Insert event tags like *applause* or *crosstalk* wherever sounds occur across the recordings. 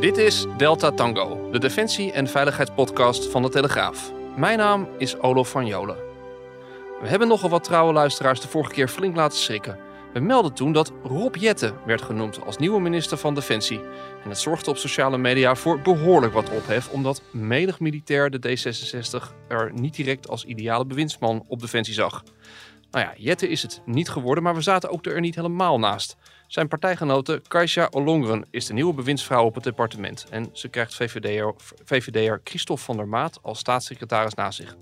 Dit is Delta Tango, de defensie- en veiligheidspodcast van de Telegraaf. Mijn naam is Olof van Jolen. We hebben nogal wat trouwe luisteraars de vorige keer flink laten schrikken. We melden toen dat Rob Jette werd genoemd als nieuwe minister van Defensie. En het zorgde op sociale media voor behoorlijk wat ophef, omdat menig militair de D66 er niet direct als ideale bewindsman op Defensie zag. Nou ja, Jette is het niet geworden, maar we zaten ook er niet helemaal naast. Zijn partijgenote Kaisha Olongren is de nieuwe bewindsvrouw op het departement. En ze krijgt VVD'er, VVD'er Christophe van der Maat als staatssecretaris na zich.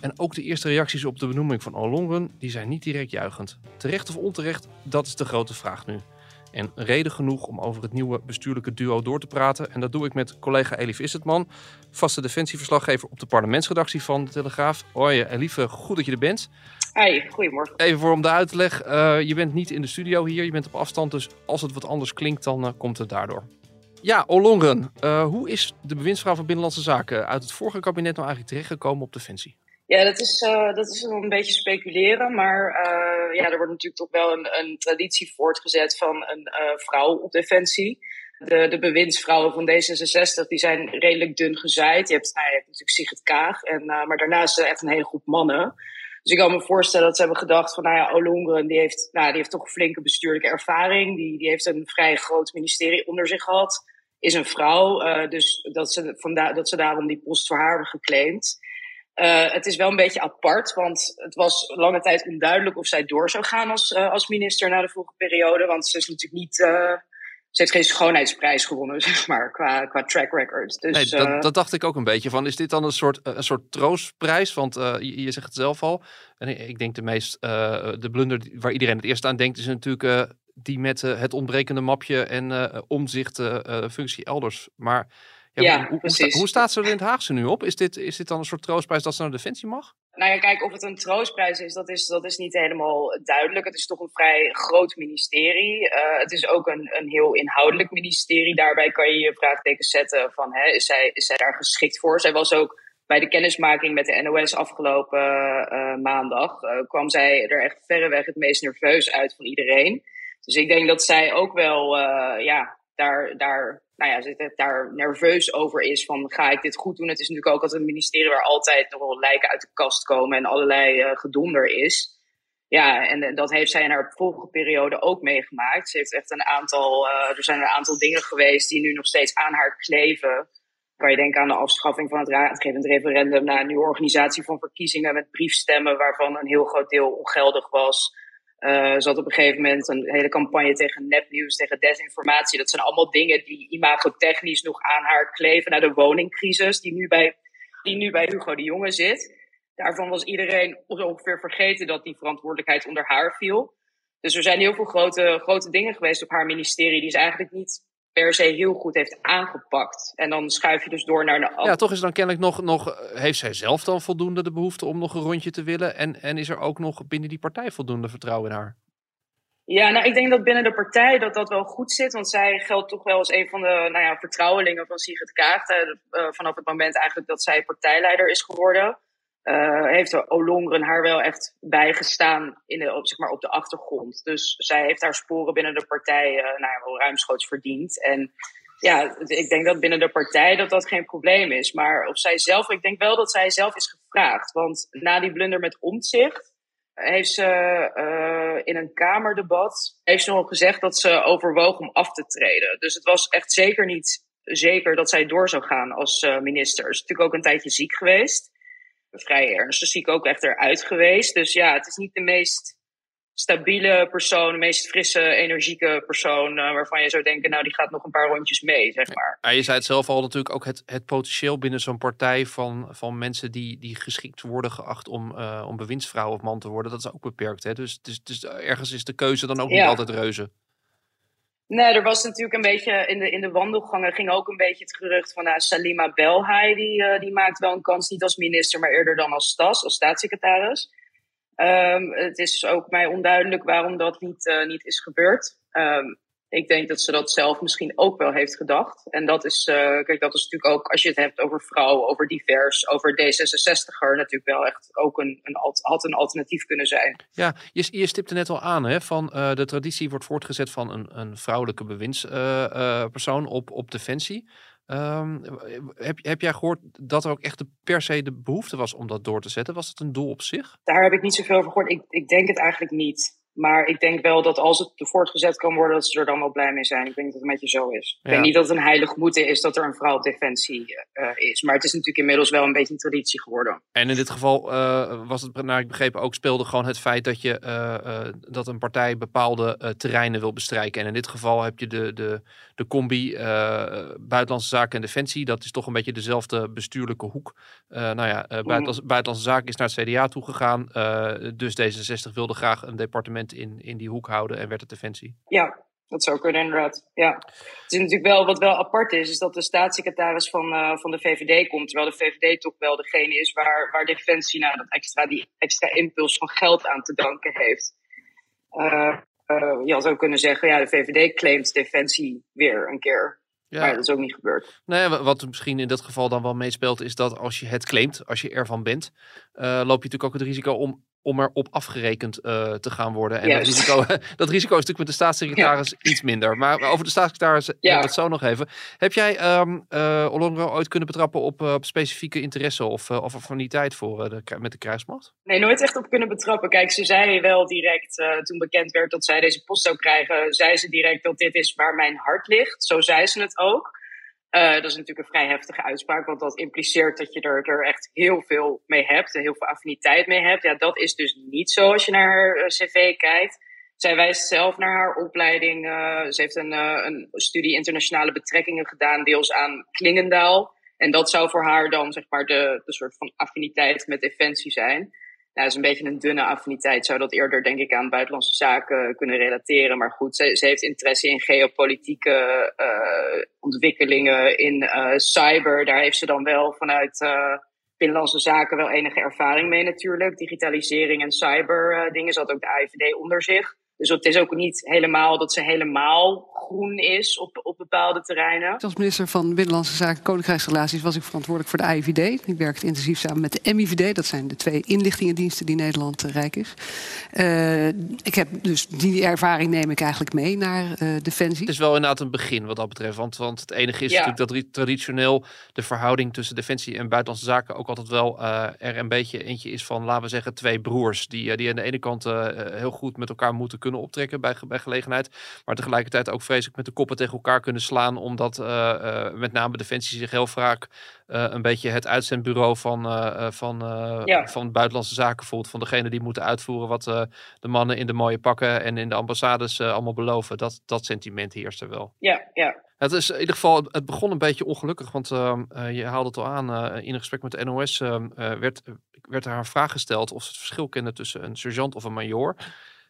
En ook de eerste reacties op de benoeming van Olongren die zijn niet direct juichend. Terecht of onterecht, dat is de grote vraag nu. En reden genoeg om over het nieuwe bestuurlijke duo door te praten. En dat doe ik met collega Elif Issetman, vaste defensieverslaggever op de parlementsredactie van de Telegraaf. Hoi Elif, goed dat je er bent. Hey, goedemorgen. Even voor om de uitleg. Uh, je bent niet in de studio hier, je bent op afstand. Dus als het wat anders klinkt, dan uh, komt het daardoor. Ja, Olongren, uh, hoe is de bewindsvrouw van Binnenlandse Zaken uit het vorige kabinet nou eigenlijk terechtgekomen op Defensie? Ja, dat is, uh, dat is een beetje speculeren. Maar uh, ja, er wordt natuurlijk toch wel een, een traditie voortgezet van een uh, vrouw op defensie. De, de bewindsvrouwen van D66 die zijn redelijk dun gezaaid. Je hebt, nou, natuurlijk Sigrid Kaag. En, maar daarnaast echt een hele groep mannen. Dus ik kan me voorstellen dat ze hebben gedacht van, nou ja, Olongren die heeft, nou, die heeft toch een flinke bestuurlijke ervaring. Die, die heeft een vrij groot ministerie onder zich gehad. Is een vrouw. dus dat ze, dat ze daarom die post voor haar hebben geclaimd. Uh, het is wel een beetje apart, want het was lange tijd onduidelijk of zij door zou gaan als, uh, als minister na de vorige periode. Want ze is natuurlijk niet. Uh, ze heeft geen schoonheidsprijs gewonnen, *laughs* zeg maar, qua, qua track record. Dus, nee, dat, dat, dacht ik ook een beetje van. Is dit dan een soort, een soort troostprijs? Want je, je, zegt het zelf al. En ik denk de meest. de blunder waar iedereen het eerst aan denkt, is natuurlijk die met het ontbrekende mapje en omzicht functie elders. Maar ja, hoe, precies. Hoe staat ze er in het Haagse nu op? Is dit, is dit dan een soort troostprijs dat ze naar Defensie mag? Nou ja, kijk, of het een troostprijs is, dat is, dat is niet helemaal duidelijk. Het is toch een vrij groot ministerie. Uh, het is ook een, een heel inhoudelijk ministerie. Daarbij kan je je vraagtekens zetten van, hè, is, zij, is zij daar geschikt voor? Zij was ook bij de kennismaking met de NOS afgelopen uh, maandag, uh, kwam zij er echt verreweg het meest nerveus uit van iedereen. Dus ik denk dat zij ook wel, ja, daar, daar nou ja, zit daar nerveus over is van ga ik dit goed doen? Het is natuurlijk ook altijd een ministerie waar altijd nog wel lijken uit de kast komen en allerlei uh, gedonder is. Ja, en dat heeft zij in haar vorige periode ook meegemaakt. Ze heeft echt een aantal, uh, er zijn een aantal dingen geweest die nu nog steeds aan haar kleven. Kan je denken aan de afschaffing van het raadgevend referendum na een nieuwe organisatie van verkiezingen met briefstemmen waarvan een heel groot deel ongeldig was. Uh, ze had op een gegeven moment een hele campagne tegen nepnieuws, tegen desinformatie. Dat zijn allemaal dingen die imagotechnisch nog aan haar kleven. Naar de woningcrisis die nu bij, die nu bij Hugo de Jonge zit. Daarvan was iedereen ongeveer vergeten dat die verantwoordelijkheid onder haar viel. Dus er zijn heel veel grote, grote dingen geweest op haar ministerie die ze eigenlijk niet per se heel goed heeft aangepakt. En dan schuif je dus door naar de Ja, toch is dan kennelijk nog, nog... Heeft zij zelf dan voldoende de behoefte om nog een rondje te willen? En, en is er ook nog binnen die partij voldoende vertrouwen in haar? Ja, nou, ik denk dat binnen de partij dat dat wel goed zit. Want zij geldt toch wel als een van de nou ja, vertrouwelingen van Sigrid Kaag. Uh, vanaf het moment eigenlijk dat zij partijleider is geworden. Uh, heeft Olongren haar wel echt bijgestaan in de, op, zeg maar, op de achtergrond. Dus zij heeft haar sporen binnen de partij uh, nou ruimschoots verdiend. En ja, ik denk dat binnen de partij dat dat geen probleem is. Maar op zijzelf, ik denk wel dat zij zelf is gevraagd. Want na die blunder met omzicht heeft ze in een kamerdebat heeft ze nog gezegd dat ze overwoog om af te treden. Dus het was echt zeker niet zeker dat zij door zou gaan als minister. Ze is natuurlijk ook een tijdje ziek geweest vrij ernstig ziek ook echt eruit geweest. Dus ja, het is niet de meest stabiele persoon, de meest frisse, energieke persoon uh, waarvan je zou denken, nou die gaat nog een paar rondjes mee, zeg maar. Ja, je zei het zelf al natuurlijk ook het, het potentieel binnen zo'n partij van, van mensen die, die geschikt worden geacht om, uh, om bewindsvrouw of man te worden, dat is ook beperkt. Hè? Dus, dus, dus ergens is de keuze dan ook niet altijd reuze. Nee, er was natuurlijk een beetje in de, in de wandelgangen ging ook een beetje het gerucht van nou, Salima Belhai, die, uh, die maakt wel een kans, niet als minister, maar eerder dan als stas, als staatssecretaris. Um, het is ook mij onduidelijk waarom dat niet, uh, niet is gebeurd. Um, ik denk dat ze dat zelf misschien ook wel heeft gedacht. En dat is, uh, kijk, dat is natuurlijk ook, als je het hebt over vrouwen, over divers, over D66er, natuurlijk wel echt ook een, een, had een alternatief kunnen zijn. Ja, je, je stipte net al aan, hè, van uh, de traditie wordt voortgezet van een, een vrouwelijke bewindspersoon uh, op, op defensie. Um, heb, heb jij gehoord dat er ook echt de, per se de behoefte was om dat door te zetten? Was dat een doel op zich? Daar heb ik niet zoveel over gehoord. Ik, ik denk het eigenlijk niet. Maar ik denk wel dat als het voortgezet kan worden, dat ze er dan wel blij mee zijn. Ik denk dat het een beetje zo is. Ik denk niet dat het een heilig moeten is dat er een vrouw op defensie uh, is. Maar het is natuurlijk inmiddels wel een beetje een traditie geworden. En in dit geval uh, was het, naar ik begrepen, ook speelde gewoon het feit dat, je, uh, dat een partij bepaalde terreinen wil bestrijken. En in dit geval heb je de, de, de combi Buitenlandse Zaken en Defensie. Dat is toch een beetje dezelfde bestuurlijke hoek. nou ja, buitenlandse, mm. buitenlandse Zaken is naar het CDA toegegaan. dus D66 wilde graag een departement in, in die hoek houden en werd het defensie. Ja, dat zou kunnen inderdaad. Ja. Het is natuurlijk wel, wat wel apart is, is dat de staatssecretaris van, uh, van de VVD komt. Terwijl de VVD toch wel degene is waar, waar Defensie nou, dat extra, die extra impuls van geld aan te danken heeft. Uh, uh, je had ook kunnen zeggen, ja, de VVD claimt Defensie weer een keer. Ja. Maar dat is ook niet gebeurd. Nee, wat misschien in dat geval dan wel meespeelt, is dat als je het claimt, als je ervan bent, loop je natuurlijk ook het risico om om erop afgerekend uh, te gaan worden. En dat risico, *laughs* dat risico is natuurlijk met de staatssecretaris iets minder. Maar over de staatssecretaris ja. hebben het zo nog even. Heb jij um, uh, Olongo ooit kunnen betrappen op, uh, op specifieke interesse of, of affiniteit voor de, met de krijgsmacht? Nee, nooit echt op kunnen betrappen. Kijk, ze zei wel direct, toen bekend werd dat zij deze post zou krijgen, zei ze direct dat dit is waar mijn hart ligt. Zo zei ze het ook. Uh, dat is natuurlijk een vrij heftige uitspraak, want dat impliceert dat je er, er echt heel veel mee hebt en heel veel affiniteit mee hebt. Ja, dat is dus niet zo als je naar haar uh, cv kijkt. Zij wijst zelf naar haar opleiding. Uh, ze heeft een, een studie internationale betrekkingen gedaan, deels aan Klingendaal. En dat zou voor haar dan zeg maar de, de soort van affiniteit met defensie zijn. Nou, is een beetje een dunne affiniteit. Zou dat eerder, denk ik, aan buitenlandse zaken kunnen relateren. Maar goed, ze, heeft interesse in geopolitieke uh, ontwikkelingen, in uh, cyber. Daar heeft ze dan wel vanuit uh, binnenlandse zaken wel enige ervaring mee natuurlijk. Digitalisering en cyber dingen. Had ook de AIVD onder zich. Dus het is ook niet helemaal dat ze helemaal groen is op, op bepaalde terreinen. Als minister van Binnenlandse Zaken en Koninkrijksrelaties was ik verantwoordelijk voor de AIVD. Ik werkte intensief samen met de MIVD. Dat zijn de twee inlichtingendiensten die Nederland uh, rijk is. Uh, ik heb dus die ervaring neem ik eigenlijk mee naar uh, Defensie. Het is wel inderdaad een begin wat dat betreft. Want, want het enige is ja. natuurlijk dat traditioneel de verhouding tussen Defensie en Buitenlandse Zaken ook altijd wel er een beetje eentje is van, laten we zeggen, twee broers. Die, die aan de ene kant heel goed met elkaar moeten kunnen optrekken bij, bij gelegenheid. Maar tegelijkertijd ook vreselijk met de koppen tegen elkaar kunnen slaan. Omdat uh, uh, met name Defensie zich heel vaak uh, een beetje het uitzendbureau van, van, ja. van buitenlandse zaken voelt. Van degene die moeten uitvoeren wat de mannen in de mooie pakken en in de ambassades allemaal beloven. Dat, dat sentiment heerst er wel. Ja, ja. Het is in ieder geval, het begon een beetje ongelukkig, want uh, je haalde het al aan. Uh, in een gesprek met de NOS uh, werd, werd er haar vraag gesteld of ze het verschil kende tussen een sergeant of een major.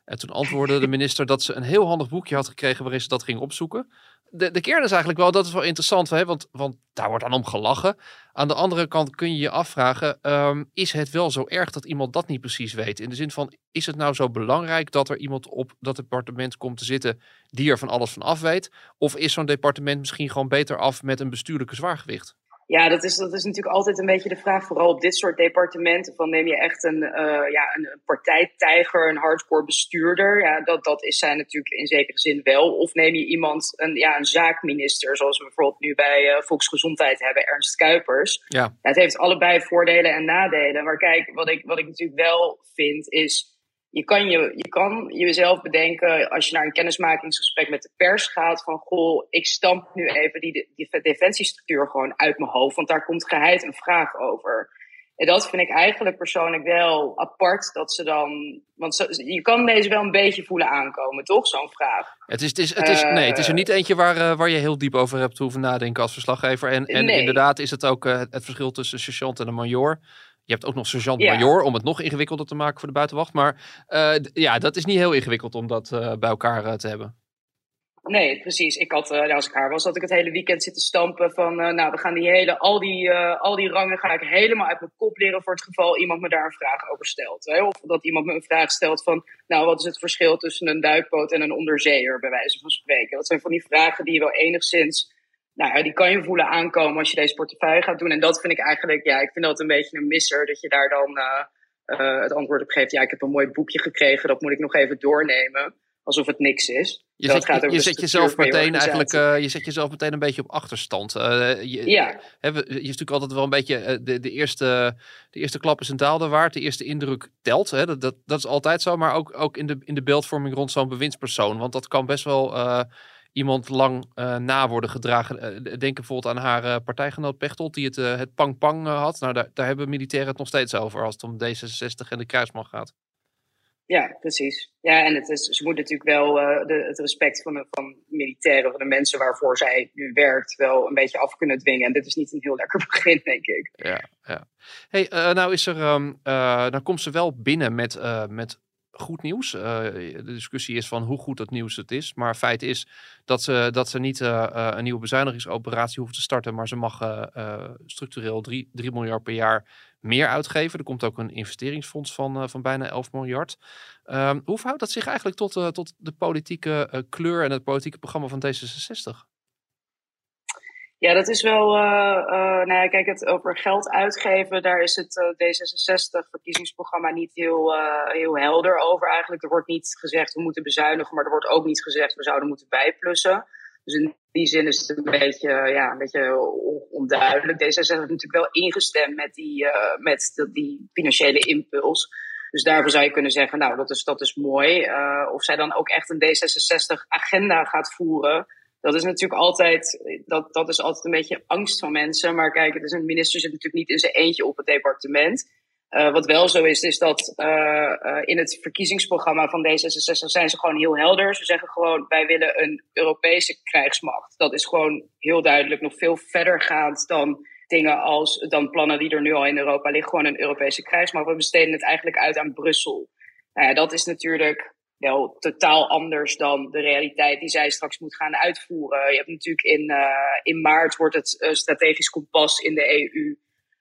En toen antwoordde de minister dat ze een heel handig boekje had gekregen waarin ze dat ging opzoeken. De, de kern is eigenlijk wel, dat is wel interessant, hè? Want, want daar wordt dan om gelachen. Aan de andere kant kun je je afvragen, um, is het wel zo erg dat iemand dat niet precies weet? In de zin van, is het nou zo belangrijk dat er iemand op dat departement komt te zitten die er van alles van af weet? Of is zo'n departement misschien gewoon beter af met een bestuurlijke zwaargewicht? Ja, dat is, dat is natuurlijk altijd een beetje de vraag, vooral op dit soort departementen. Van neem je echt een, uh, ja, een partijtijger, een hardcore bestuurder? Ja, dat, dat is zij natuurlijk in zekere zin wel. Of neem je iemand, een, ja, een zaakminister, zoals we bijvoorbeeld nu bij uh, Volksgezondheid hebben, Ernst Kuipers. Ja. ja. Het heeft allebei voordelen en nadelen. Maar kijk, wat ik, wat ik natuurlijk wel vind is je kan, je, je kan jezelf bedenken als je naar een kennismakingsgesprek met de pers gaat van goh, ik stamp nu even die, die defensiestructuur gewoon uit mijn hoofd, want daar komt geheid een vraag over. En dat vind ik eigenlijk persoonlijk wel apart dat ze dan. Want je kan deze wel een beetje voelen aankomen, toch? Zo'n vraag. Het is, het is, het is, nee, het is er niet eentje waar, uh, waar je heel diep over hebt hoeven nadenken als verslaggever. En, en nee. inderdaad is het ook uh, het verschil tussen sergeant en een major. Je hebt ook nog sergeant-major om het nog ingewikkelder te maken voor de buitenwacht. Maar uh, ja, dat is niet heel ingewikkeld om dat uh, bij elkaar uh, te hebben. Nee, precies. Ik had, uh, als ik haar was, had ik het hele weekend zitten stampen van, uh, nou, we gaan die hele, al die, uh, al die rangen ga ik helemaal uit mijn kop leren voor het geval iemand me daar een vraag over stelt. Hè? Of dat iemand me een vraag stelt van, nou, wat is het verschil tussen een duikboot en een onderzeeër, bij wijze van spreken. Dat zijn van die vragen die je wel enigszins, nou ja, die kan je voelen aankomen als je deze portefeuille gaat doen. En dat vind ik eigenlijk, ja, ik vind dat een beetje een misser, dat je daar dan het antwoord op geeft, ja, ik heb een mooi boekje gekregen, dat moet ik nog even doornemen alsof het niks is. Je zet, gaat je, zet jezelf meteen eigenlijk, uh, je zet jezelf meteen een beetje op achterstand. Uh, je, ja. Hè, je is natuurlijk altijd wel een beetje, de, de, eerste, de eerste klap is een daalde waard, de eerste indruk telt. Hè? Dat, dat, dat is altijd zo, maar ook, ook in, de, in de beeldvorming rond zo'n bewindspersoon. Want dat kan best wel iemand lang na worden gedragen. denk bijvoorbeeld aan haar partijgenoot Pechtold, die het, het pang-pang had. Nou, daar, daar hebben militairen het nog steeds over als het om D66 en de kruisman gaat. Ja, precies. Ja, en het is, ze moet natuurlijk wel uh, de, het respect van de, van militairen, van de mensen waarvoor zij nu werkt, wel een beetje af kunnen dwingen. En dit is niet een heel lekker *laughs* begin, denk ik. Ja, ja. Hey, uh, nou is er, um, uh, dan komt ze wel binnen met, met goed nieuws. de discussie is van hoe goed dat nieuws het is. Maar feit is dat ze, dat ze niet een nieuwe bezuinigingsoperatie hoeft te starten. Maar ze mag structureel 3 miljard per jaar meer uitgeven. Er komt ook een investeringsfonds van, van bijna 11 miljard. Um, hoe verhoudt dat zich eigenlijk tot, tot de politieke kleur en het politieke programma van D66? Ja, dat is wel. nou ja, kijk, het over geld uitgeven, daar is het D66-verkiezingsprogramma niet heel, heel helder over eigenlijk. Er wordt niet gezegd we moeten bezuinigen, maar er wordt ook niet gezegd we zouden moeten bijplussen. Dus in die zin is het een beetje, ja, een beetje onduidelijk. D66 heeft natuurlijk wel ingestemd met die, met die financiële impuls. Dus daarvoor zou je kunnen zeggen, nou, dat is, dat is mooi. Of zij dan ook echt een D66-agenda gaat voeren. Dat is natuurlijk altijd, dat, dat is altijd een beetje angst van mensen. Maar kijk, het is een minister zit natuurlijk niet in zijn eentje op het departement. Uh, wat wel zo is, is dat uh, uh, in het verkiezingsprogramma van D66 zijn ze gewoon heel helder. Ze zeggen gewoon, wij willen een Europese krijgsmacht. Dat is gewoon heel duidelijk nog veel verder gaand dan dingen als, dan plannen die er nu al in Europa liggen. Gewoon een Europese krijgsmacht. We besteden het eigenlijk uit aan Brussel. Nou dat is natuurlijk wel totaal anders dan de realiteit die zij straks moet gaan uitvoeren. Je hebt natuurlijk in, in maart wordt het strategisch kompas in de EU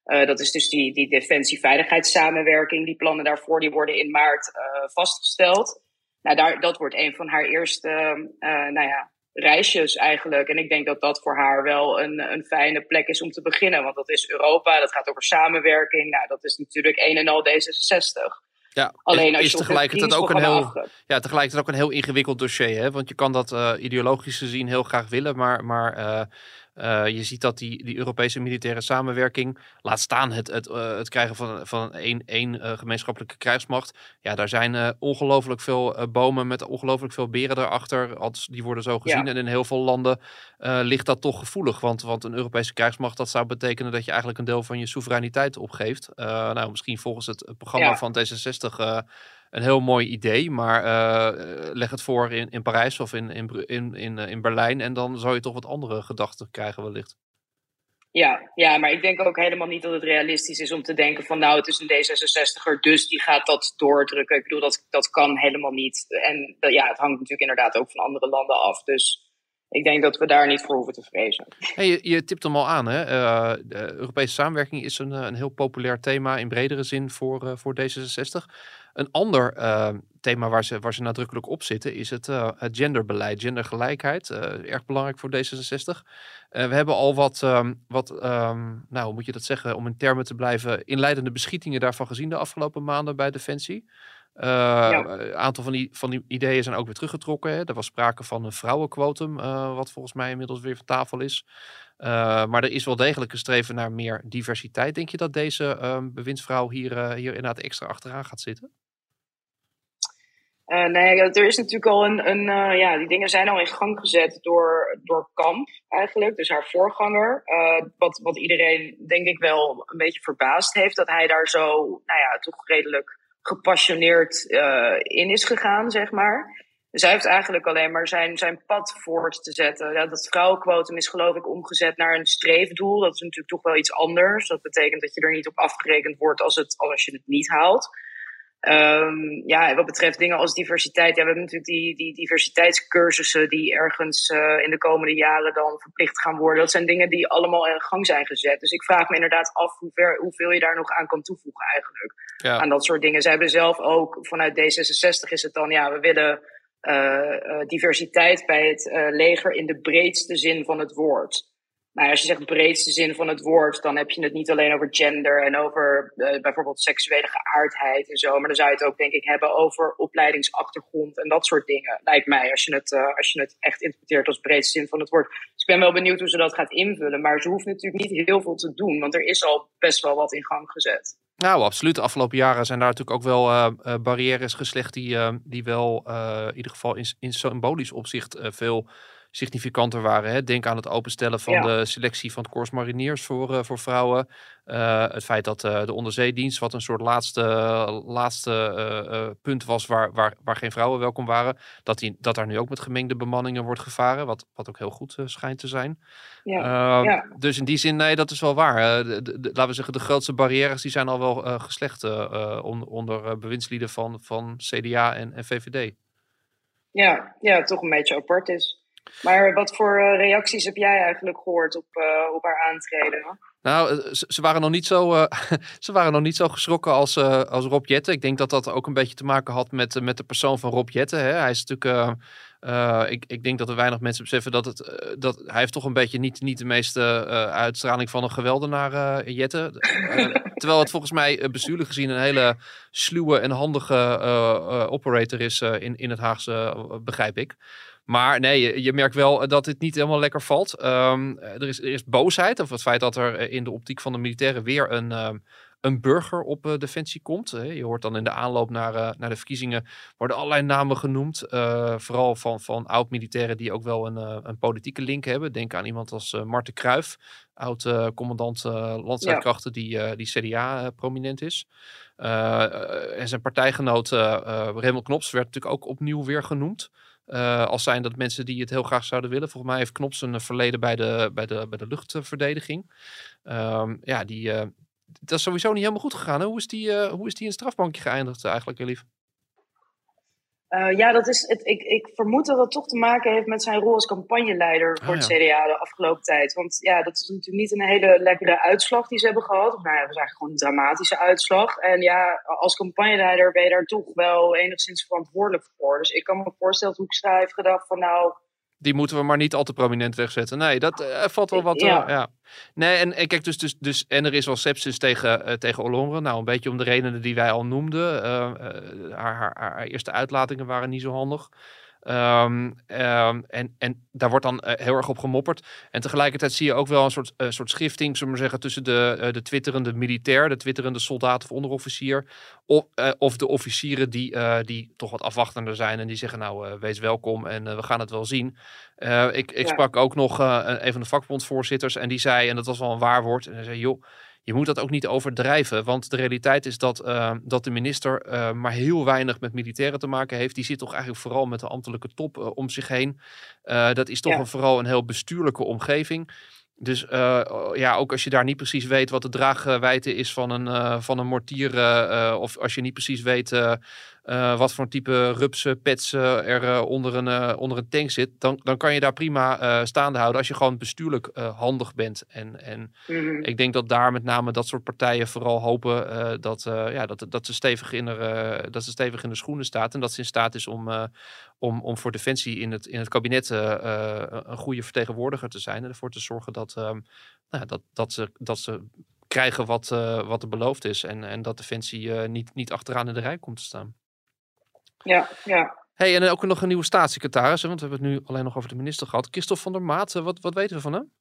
uh, dat is dus die, die defensie-veiligheidssamenwerking. Die plannen daarvoor die worden in maart vastgesteld. Nou, daar, dat wordt een van haar eerste nou ja, reisjes eigenlijk. En ik denk dat dat voor haar wel een, een fijne plek is om te beginnen. Want dat is Europa, dat gaat over samenwerking. Nou, dat is natuurlijk een en al D66. Ja, Alleen als is je tegelijkertijd ook een heel, ja, tegelijkertijd ook een heel ingewikkeld dossier. Hè? Want je kan dat uh, ideologisch gezien heel graag willen, maar, maar uh, uh, je ziet dat die, die Europese militaire samenwerking, laat staan het, het, uh, het krijgen van, van één, één uh, gemeenschappelijke krijgsmacht. Ja, daar zijn ongelooflijk veel bomen met ongelooflijk veel beren erachter. Althans, die worden zo gezien. Ja. En in heel veel landen ligt dat toch gevoelig. Want, want een Europese krijgsmacht, dat zou betekenen dat je eigenlijk een deel van je soevereiniteit opgeeft. nou, misschien volgens het, het programma ja. van D66 een heel mooi idee, maar uh, leg het voor in, in Parijs of in, in, in, in, in Berlijn en dan zou je toch wat andere gedachten krijgen wellicht. Ja, ja, maar ik denk ook helemaal niet dat het realistisch is om te denken van nou het is een D66er, dus die gaat dat doordrukken. Ik bedoel, dat, dat kan helemaal niet. En ja, het hangt natuurlijk inderdaad ook van andere landen af. Dus ik denk dat we daar niet voor hoeven te vrezen. Hey, je, je tipt hem al aan, hè? Uh, de Europese samenwerking is een, een heel populair thema in bredere zin voor, uh, voor D66. Een ander uh, thema waar ze, waar ze nadrukkelijk op zitten is het, uh, het genderbeleid, gendergelijkheid. Uh, erg belangrijk voor D66. we hebben al wat, um, wat um, nou hoe moet je dat zeggen, om in termen te blijven, inleidende beschietingen daarvan gezien de afgelopen maanden bij Defensie. Ja. Een aantal van die, van die ideeën zijn ook weer teruggetrokken. Hè. Er was sprake van een vrouwenquotum, wat volgens mij inmiddels weer van tafel is. Uh, maar er is wel degelijk een streven naar meer diversiteit. Denk je dat deze uh, bewindsvrouw hier, uh, hier inderdaad extra achteraan gaat zitten? Uh, nee, er is natuurlijk al een, een uh, ja, die dingen zijn al in gang gezet door, door Kamp eigenlijk, dus haar voorganger. Uh, wat, wat iedereen denk ik wel een beetje verbaasd heeft, dat hij daar zo, nou ja, toch redelijk gepassioneerd in is gegaan, zeg maar. Dus hij heeft eigenlijk alleen maar zijn, zijn pad voort te zetten. Ja, dat vrouwenquotum is geloof ik omgezet naar een streefdoel. Dat is natuurlijk toch wel iets anders. Dat betekent dat je er niet op afgerekend wordt als, het, als je het niet haalt. Um, ja, wat betreft dingen als diversiteit. Ja, we hebben natuurlijk die, die diversiteitscursussen die ergens uh, in de komende jaren dan verplicht gaan worden. Dat zijn dingen die allemaal in gang zijn gezet. Dus ik vraag me inderdaad af hoe ver, hoeveel je daar nog aan kan toevoegen eigenlijk. Ja. Aan dat soort dingen. Zij hebben zelf ook vanuit D66 is het dan, ja, we willen uh, uh, diversiteit bij het leger in de breedste zin van het woord. Nou, als je zegt breedste zin van het woord, dan heb je het niet alleen over gender en over uh, bijvoorbeeld seksuele geaardheid en zo. Maar dan zou je het ook, denk ik, hebben over opleidingsachtergrond en dat soort dingen, lijkt mij, als je het, uh, als je het echt interpreteert als breedste zin van het woord. Dus ik ben wel benieuwd hoe ze dat gaat invullen. Maar ze hoeft natuurlijk niet heel veel te doen, want er is al best wel wat in gang gezet. Nou, absoluut. De afgelopen jaren zijn daar natuurlijk ook wel uh, barrières geslecht die, die wel in ieder geval in, in symbolisch opzicht veel significanter waren. Hè? Denk aan het openstellen van de selectie van het Corps Mariniers voor, uh, voor vrouwen. Uh, het feit dat uh, de onderzeedienst, wat een soort laatste, laatste punt was waar, waar, waar geen vrouwen welkom waren, dat, die, dat daar nu ook met gemengde bemanningen wordt gevaren, wat, wat ook heel goed schijnt te zijn. Ja. Ehm, ja. Dus in die zin, nee, dat is wel waar. De, de, laten we zeggen, de grootste barrières die zijn al wel geslecht onder, onder bewindslieden van, van CDA en, en VVD. Ja, ja, toch een beetje apart is. Maar wat voor uh, reacties heb jij eigenlijk gehoord op, uh, op haar aantreden? Nou, eh, ze, waren nog niet zo, *laughs* ze waren nog niet zo geschrokken als, als Rob Jette. Ik denk dat dat ook een beetje te maken had met, met de persoon van Rob Jette. Hè. Hij is natuurlijk. ik, ik denk dat er weinig mensen beseffen dat, het, dat hij heeft toch een beetje niet, niet de meeste uitstraling van een geweldenaar Jette. terwijl het volgens mij bestuurlijk gezien een hele sluwe en handige operator is in, in het Haagse, begrijp ik. Maar nee, je, merkt wel dat het niet helemaal lekker valt. Ehm, er, is, er is boosheid over het feit dat er eh, in de optiek van de militairen weer een, ehm, een burger op uh, defensie komt. Je hoort dan in de aanloop naar, uh, naar de verkiezingen worden allerlei namen genoemd. vooral van, van oud-militairen die ook wel een, een politieke link hebben. Denk aan iemand als Marten Kruijf, oud-commandant landstrijdkrachten die, die CDA-prominent is. en zijn partijgenoot Raymond Knops werd natuurlijk ook opnieuw weer genoemd. Uh, als zijn dat mensen die het heel graag zouden willen. Volgens mij heeft Knops een verleden bij de, bij de, bij de luchtverdediging. Um, ja, die, uh, dat is sowieso niet helemaal goed gegaan. Hoe, is die, uh, hoe is die in het strafbankje geëindigd eigenlijk, lief? Uh, ja, dat is het, ik, ik vermoed dat dat toch te maken heeft met zijn rol als campagneleider voor het ah, CDA de afgelopen tijd. Want ja, dat is natuurlijk niet een hele lekkere uitslag die ze hebben gehad. Of nou ja, dat was eigenlijk gewoon een dramatische uitslag. En ja, als campagneleider ben je daar toch wel enigszins verantwoordelijk voor. Dus ik kan me voorstellen dat Hoekstra heeft gedacht van nou, die moeten we maar niet al te prominent wegzetten. Nee, dat uh, valt wel wat. Ja. Uh, ja. Nee, en, en kijk, dus, dus, dus, en er is wel sepsis tegen, uh, tegen Olongre. Nou, een beetje om de redenen die wij al noemden. haar, haar, haar eerste uitlatingen waren niet zo handig. Um, um, en, en daar wordt dan uh, heel erg op gemopperd. En tegelijkertijd zie je ook wel een soort, uh, soort schifting, zullen we zeggen, tussen de, uh, de twitterende militair, de twitterende soldaat of onderofficier, of, of de officieren die, die toch wat afwachtender zijn en die zeggen, nou, wees welkom en we gaan het wel zien. ik ik ja. sprak ook nog een van de vakbondsvoorzitters en die zei, en dat was wel een waar woord, en hij zei, joh, je moet dat ook niet overdrijven. Want de realiteit is dat, uh, dat de minister uh, maar heel weinig met militairen te maken heeft. Die zit toch eigenlijk vooral met de ambtelijke top uh, om zich heen. dat is toch ja. een, vooral een heel bestuurlijke omgeving. Dus ja, ook als je daar niet precies weet wat de draagwijte is van een, van een mortier. of als je niet precies weet uh, wat voor type rupsen, pets er uh, onder, een, uh, onder een tank zit, dan, dan kan je daar prima staande houden als je gewoon bestuurlijk handig bent. En, en mm-hmm. ik denk dat daar met name dat soort partijen vooral hopen dat, ja, dat, dat, ze stevig in er, dat ze stevig in de schoenen staat en dat ze in staat is om, om, om voor Defensie in het, in het kabinet een goede vertegenwoordiger te zijn en ervoor te zorgen dat, ehm, nou, dat, dat, ze, dat ze krijgen wat, wat er beloofd is en, en dat Defensie niet, niet achteraan in de rij komt te staan. Ja, ja. Hey, en ook nog een nieuwe staatssecretaris, want we hebben het nu alleen nog over de minister gehad. Christophe van der Maat, wat, wat weten we van hem?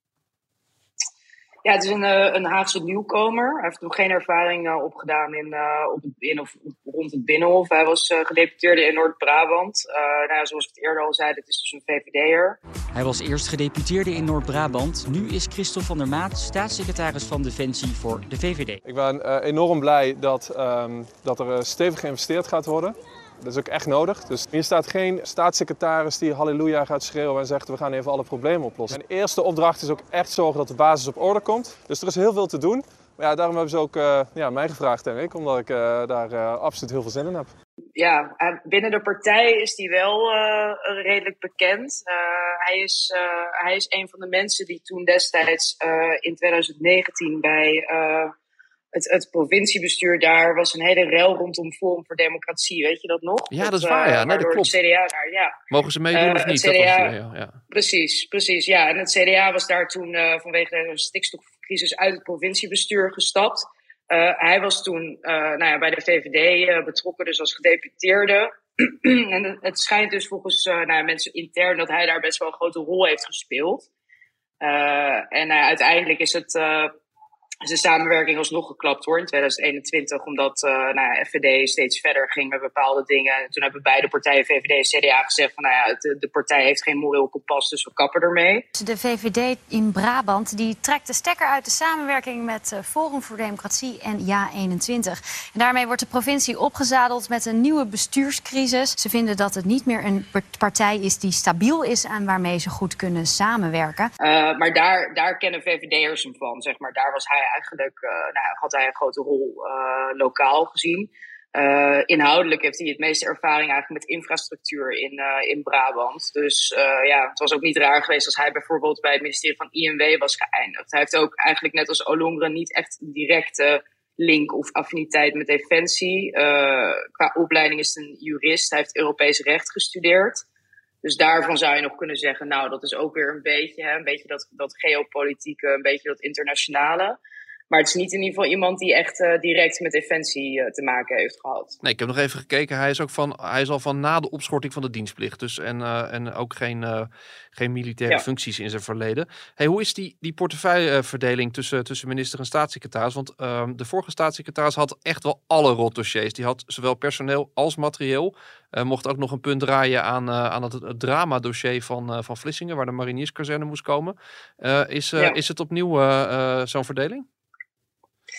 Ja, het is een, eh, een Haagse nieuwkomer. Hij heeft nog geen ervaring uh, opgedaan in, uh, op het in of rond het Binnenhof. Hij was uh, gedeputeerde in Noord-Brabant. nou, zoals ik het eerder al zei, dit is dus een VVD'er. Hij was eerst gedeputeerde in Noord-Brabant. Nu is Christophe van der Maat staatssecretaris van Defensie voor de VVD. Ik ben enorm blij dat, um, dat er stevig geïnvesteerd gaat worden. Dat is ook echt nodig. Dus hier staat geen staatssecretaris die halleluja gaat schreeuwen en zegt we gaan even alle problemen oplossen. Mijn eerste opdracht is ook echt zorgen dat de basis op orde komt. Dus er is heel veel te doen. Maar ja, daarom hebben ze ook ja, mij gevraagd, denk ik. Omdat ik daar absoluut heel veel zin in heb. Ja, binnen de partij is hij wel redelijk bekend. hij, is, hij is een van de mensen die toen destijds in 2019 bij het, het provinciebestuur daar was een hele rel rondom Forum voor Democratie. Weet je dat nog? Ja, dat, is waar. Ja, nee, dat klopt. CDA daar, ja. Mogen ze meedoen uh, of niet? CDA, dat was, ja, ja. Precies, precies. Ja, en het CDA was daar toen uh, vanwege de stikstofcrisis uit het provinciebestuur gestapt. Uh, hij was toen nou ja, bij de VVD betrokken, dus als gedeputeerde. *clears throat* en het schijnt dus volgens nou mensen intern dat hij daar best wel een grote rol heeft gespeeld. en uiteindelijk is het de samenwerking alsnog geklapt hoor in 2021, omdat uh, nou ja, FVD steeds verder ging met bepaalde dingen. En toen hebben beide partijen, VVD en CDA, gezegd van nou ja, de, de partij heeft geen moreel kompas, dus we kappen ermee. De VVD in Brabant die trekt de stekker uit de samenwerking met uh, Forum voor Democratie en Ja21. En daarmee wordt de provincie opgezadeld met een nieuwe bestuurscrisis. Ze vinden dat het niet meer een partij is die stabiel is en waarmee ze goed kunnen samenwerken. Uh, maar daar, daar kennen VVD'ers hem van, zeg maar. Daar was hij eigenlijk uh, nou, had hij een grote rol uh, lokaal gezien. Uh, inhoudelijk heeft hij het meeste ervaring eigenlijk met infrastructuur in, in Brabant. Dus ja, het was ook niet raar geweest als hij bijvoorbeeld bij het ministerie van INW was geëindigd. Hij heeft ook eigenlijk net als Olongren niet echt een directe link of affiniteit met defensie. qua opleiding is het een jurist. Hij heeft Europees recht gestudeerd. Dus daarvan zou je nog kunnen zeggen, nou, dat is ook weer een beetje, hè, een beetje dat, dat geopolitieke, een beetje dat internationale. Maar het is niet in ieder geval iemand die echt uh, direct met defensie uh, te maken heeft gehad. Nee, ik heb nog even gekeken. Hij is ook van, hij is al van na de opschorting van de dienstplicht. Dus en, uh, en ook geen, geen militaire ja. functies in zijn verleden. Hey, hoe is die, die portefeuilleverdeling tussen, tussen minister en staatssecretaris? Want ehm, de vorige staatssecretaris had echt wel alle rotdossiers. Die had zowel personeel als materieel. mocht ook nog een punt draaien aan, aan het, het drama-dossier van, van Vlissingen, waar de marinierskazerne moest komen. is, ja. is het opnieuw zo'n verdeling?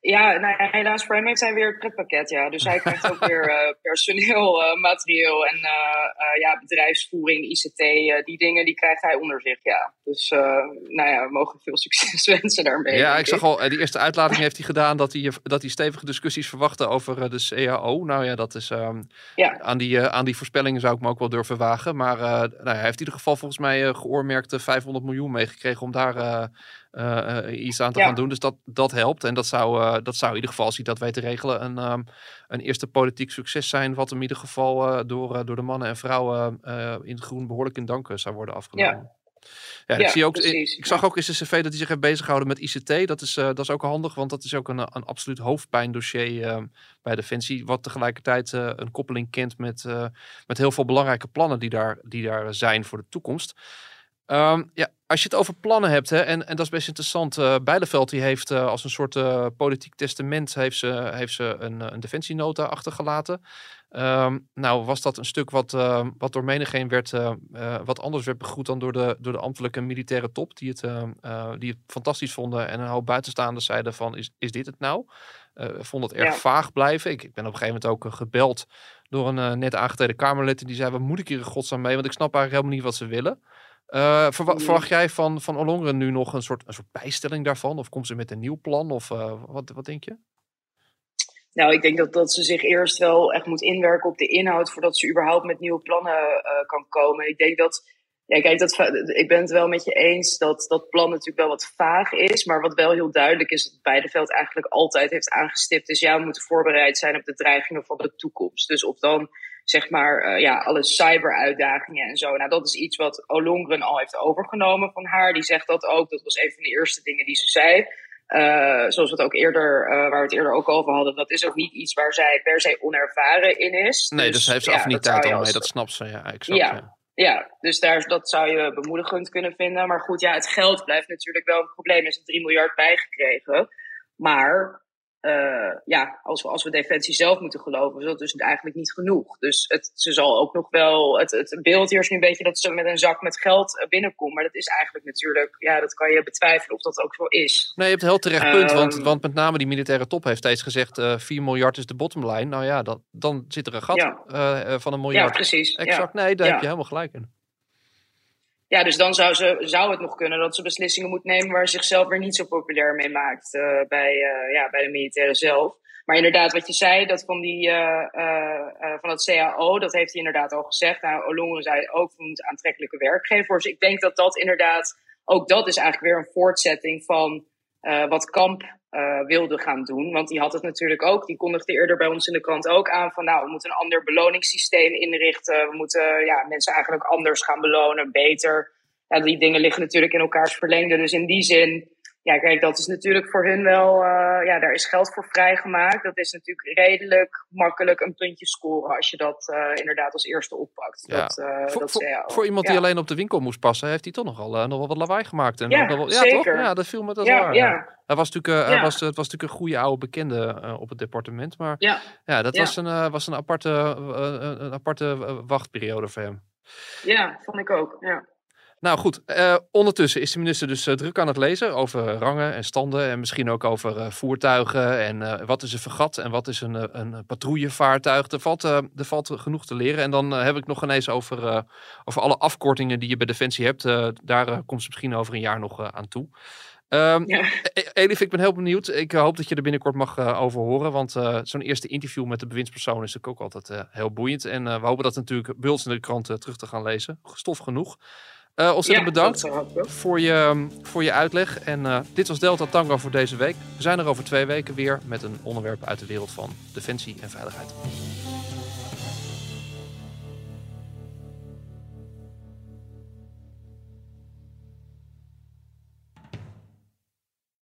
Ja, nou ja, helaas voor hem heeft hij weer het pretpakket, ja. Dus hij krijgt ook *laughs* weer uh, personeel, uh, materieel en uh, ja, bedrijfsvoering, ICT, die dingen, die krijgt hij onder zich, ja. Dus nou ja, we mogen veel succes *laughs* wensen daarmee. Ja, ik zag al, die eerste uitlating heeft hij gedaan dat hij, dat hij stevige discussies verwachtte over de CAO. Nou ja, dat is, um, ja. aan, die, aan die voorspellingen zou ik me ook wel durven wagen. Maar nou, hij heeft in ieder geval volgens mij geoormerkte 500 miljoen meegekregen om daar iets aan te gaan doen. Dus dat, dat helpt. En dat zou, uh, dat zou in ieder geval, als hij dat weet te regelen, een, um, een eerste politiek succes zijn. Wat in ieder geval uh, door, door de mannen en vrouwen in het groen behoorlijk in dank zou worden afgenomen. Ja. Ja, ik, zie ook, ik, ik, zag ook in zijn cv dat hij zich heeft bezighouden met ICT. Dat is, dat is ook handig, want dat is ook een, een absoluut hoofdpijndossier bij Defensie. Wat tegelijkertijd een koppeling kent met, met heel veel belangrijke plannen die daar, die daar zijn voor de toekomst. Um, ja, als je het over plannen hebt, hè, en, en dat is best interessant. Uh, Bijleveld die heeft uh, als een soort uh, politiek testament heeft ze, heeft ze een, een defensienota achtergelaten. Um, nou was dat een stuk wat, wat door menigeen werd, wat anders werd begroet dan door de, door de ambtelijke militaire top. Die het, die het fantastisch vonden en een hoop buitenstaanders zeiden van is, is dit het nou? vond het erg vaag blijven. Ik, ik, ben op een gegeven moment ook gebeld door een net aangetreden Kamerlid. En die zei, wat moet ik hier in godsnaam mee? Want ik snap eigenlijk helemaal niet wat ze willen. Uh, verwacht jij van, van Olongren nu nog een soort, een soort bijstelling daarvan? Of komt ze met een nieuw plan? Of uh, wat, wat denk je? Nou, ik denk dat, dat ze zich eerst wel echt moet inwerken op de inhoud voordat ze überhaupt met nieuwe plannen uh, kan komen. Ik denk dat, ja, kijk, dat, ik ben het wel met je eens dat dat plan natuurlijk wel wat vaag is. Maar wat wel heel duidelijk is, dat Beideveld eigenlijk altijd heeft aangestipt, is ja, we moeten voorbereid zijn op de dreigingen van de toekomst. Dus of dan zeg maar, uh, ja, alle cyberuitdagingen en zo. Nou, dat is iets wat Olongren al heeft overgenomen van haar. Die zegt dat ook. Dat was een van de eerste dingen die ze zei. Uh, zoals we het ook eerder, uh, waar we het eerder ook over hadden, dat is ook niet iets waar zij per se onervaren in is. Nee, dus, dus heeft ze ja, affiniteit al mee, dat snapt ze, ja, exact, ja. ja. Ja, dus daar, dat zou je bemoedigend kunnen vinden. Maar goed, ja, het geld blijft natuurlijk wel een probleem. Er is 3 miljard bijgekregen. Maar uh, ja, als we, als we defensie zelf moeten geloven, is dat dus eigenlijk niet genoeg. Dus het, ze zal ook nog wel, het, het beeld hier is nu een beetje dat ze met een zak met geld eh, binnenkomt. Maar dat is eigenlijk natuurlijk, ja, dat kan je betwijfelen of dat ook zo is. Nee, je hebt een heel terecht punt, want, ehm, want met name die militaire top heeft steeds gezegd, uh, 4 miljard is de bottomline. Nou ja, dat, dan zit er een gat ja. uh, van een miljard. Ja, precies. Exact, nee, daar heb je helemaal gelijk in. Ja, dus dan zou, ze, zou het nog kunnen dat ze beslissingen moet nemen waar ze zichzelf weer niet zo populair mee maakt bij, ja, bij de militairen zelf. Maar inderdaad, wat je zei, dat van, die, van het CAO, dat heeft hij inderdaad al gezegd. Nou, Olongen zei ook, we moeten aantrekkelijke werkgevers. Dus ik denk dat dat inderdaad, ook dat is eigenlijk weer een voortzetting van wat Kamp uh, wilde gaan doen. Want die had het natuurlijk ook. Die kondigde eerder bij ons in de krant ook aan van nou, we moeten een ander beloningssysteem inrichten. We moeten ja, mensen eigenlijk anders gaan belonen, beter. Ja, die dingen liggen natuurlijk in elkaars verlengde. Dus in die zin ja, kijk, dat is natuurlijk voor hun wel, uh, ja, daar is geld voor vrijgemaakt. Dat is natuurlijk redelijk makkelijk een puntje scoren als je dat uh, inderdaad als eerste oppakt. Ja. Dat, uh, voor, dat voor, ja, voor, iemand die alleen op de winkel moest passen, heeft hij toch nogal nog wel wat lawaai gemaakt. En ja, wel, ja zeker. toch? Ja, dat viel me dat ja, waar. Ja. Hij was natuurlijk, hij was, het was natuurlijk een goede oude bekende op het departement. Maar ja, ja dat Was, een, was een aparte, een aparte wachtperiode voor hem. Ja, vond ik ook. Ja. Nou goed, uh, ondertussen is de minister dus uh, druk aan het lezen over rangen en standen en misschien ook over uh, voertuigen en wat is een vergat en wat is een, een patrouillevaartuig. Er valt, er valt genoeg te leren en dan heb ik nog ineens over, over alle afkortingen die je bij Defensie hebt. daar komt ze misschien over een jaar nog aan toe. Um, ja. Elif, ik ben heel benieuwd. Ik hoop dat je er binnenkstof mag over horen. Want zo'n eerste interview met de bewindspersoon is natuurlijk ook altijd heel boeiend. En we hopen dat natuurlijk ons in de krant terug te gaan lezen. Stof genoeg. Uh, ontzettend ja, bedankt voor je, voor je uitleg. En uh, dit was Delta Tango voor deze week. We zijn er over twee weken weer met een onderwerp uit de wereld van defensie en veiligheid.